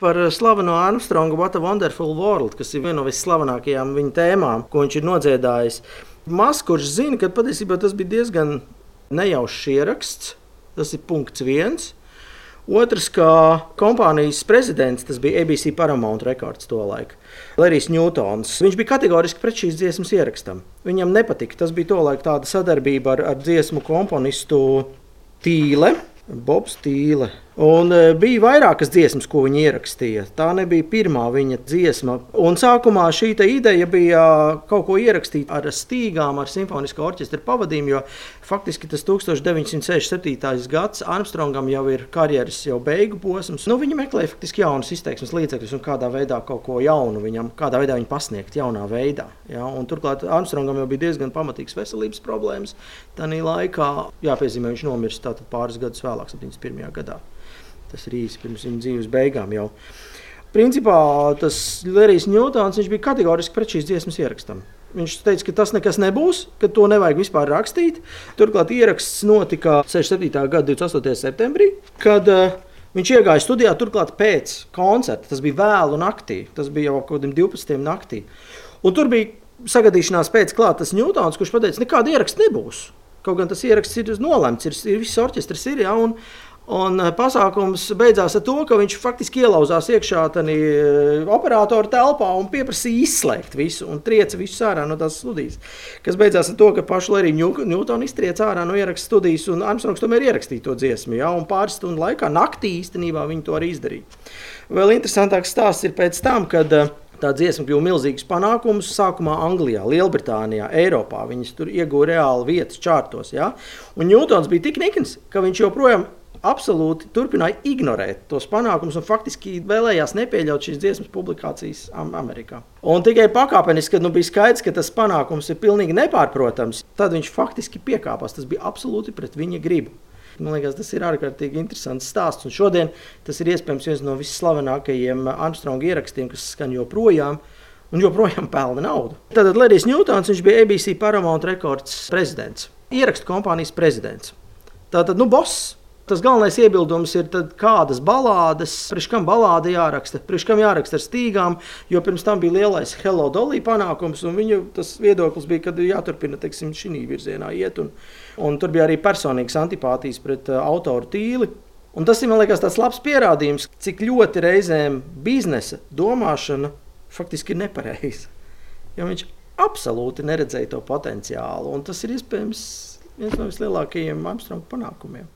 Par slaveno Armstrongu What a Wonderful World, kas ir viena no visslavenākajām viņa tēmām, ko viņš ir nodziedājis. Maz kurš zina, ka patiesībā tas bija diezgan nejaušs ieraksts. Tas ir punkts viens. Otrs, kā kompānijas prezidents, tas bija ABC Paramount rekords to laiku. Lerijs Ņūtons. Viņš bija kategoriski pret šīs dziesmas ierakstam. Viņam nepatika. Tas bija tolaik tāda sadarbība ar, ar dziesmu komponistu Tīle. Bobs Tīle. Un e, bija vairākas dziesmas, ko viņa ierakstīja. Tā nebija pirmā viņa dziesma. Un sākumā šī ideja bija kaut ko ierakstīt ar stīgām, ar simfoniskā orķestra pavadījumu, jo faktiski tas 1967. gads Armstrongam jau ir karjeras jau beigu posms. Nu, viņi meklēja faktiski jaunus izteiksmes līdzekļus un kādā veidā kaut ko jaunu viņam, kādā veidā viņu pasniegt jaunā veidā. Ja? Un, turklāt Armstrongam jau bija diezgan pamatīgs veselības problēmas. Tanī laikā, jāpiezīmē, viņš nomirst pāris gadus vēlāk, 71. gadā. Tas ir īsi pirms viņa dzīves beigām. Jau. Principā tas Lerijs Ņūtons bija kategoriski pret šīs dziesmas ierakstam. Viņš teica, ka tas nekas nebūs, ka to nevajag vispār rakstīt. Turklāt ieraksts notika 67. gada 28. septembrī, kad uh, viņš iegāja studijā turklāt pēc koncerta. Tas bija vēlu naktī, tas bija jau kaut kādiem 12. naktī. Un tur bija sagadīšanās pēc klātes Ņūtons, kurš teica, nekāda ieraksta nebūs. Kaut gan tas ieraksts ir nolemts, ir, ir viss orķestris ir. Ja, un, eh, pasākums beidzās ar to, ka viņš faktiski ielauzās iekšā tajā eh, operatora telpā un pieprasīja izslēgt visu un trieca visu ārā no tās studijas. Kas beidzās ar to, ka pašu Leriju Ņūtonu iztrieca ārā no ierakstu studijas, un Armstrongs tomēr ierakstīja to dziesmu. Ja, pāris stundu laikā, naktī īstenībā viņi to arī izdarīja. Vēl interesantāks stāsts ir pēc tam, kad eh, tā dziesma kļuva milzīgs panākums. Sākumā Anglijā, Lielbritānijā, Eiropā. Viņas tur ieguva reāli vietas čārtos. Ja? Un Ņūtons bija tik nikns, ka viņš joprojām absolūti turpināja ignorēt tos panākumus un faktiski vēlējās nepieļaut šīs dziesmas publikācijas Amerikā. Un tikai pakāpeniski, kad nu, bija skaidrs, ka tas panākums ir pilnīgi nepārprotams, tad viņš faktiski piekāpās. Tas bija absolūti pret viņa gribu. Man liekas, tas ir ārkārtīgi interesants stāsts. Un šodien tas ir iespējams viens no visslavenākajiem Armstronga ierakstiem, kas skan joprojām. Un joprojām pelna naudu. Tad Lerijs Ņūtons bija ABC Paramount Records prezidents, ierakstu kompānijas prezidents. Tātad, nu, boss Tas galvenais iebildums ir, tad, kādas balādes, priekš kam balāde jāraksta, priekš kam jāraksta ar stīgām, jo pirms tam bija lielais Hello Dolly panākums, un viņa viedoklis bija, ka jāturpina šī virzienā iet. Un, un tur bija arī personīgas antipātijas pret uh, autoru tīli. Un tas ir liekas, tāds labs pierādījums, cik ļoti reizēm biznesa domāšana faktiski ir nepareiza. Jo viņš absolūti neredzēja to potenciālu, un tas ir iespējams viens no vislielākajiem Armstronga panākumiem.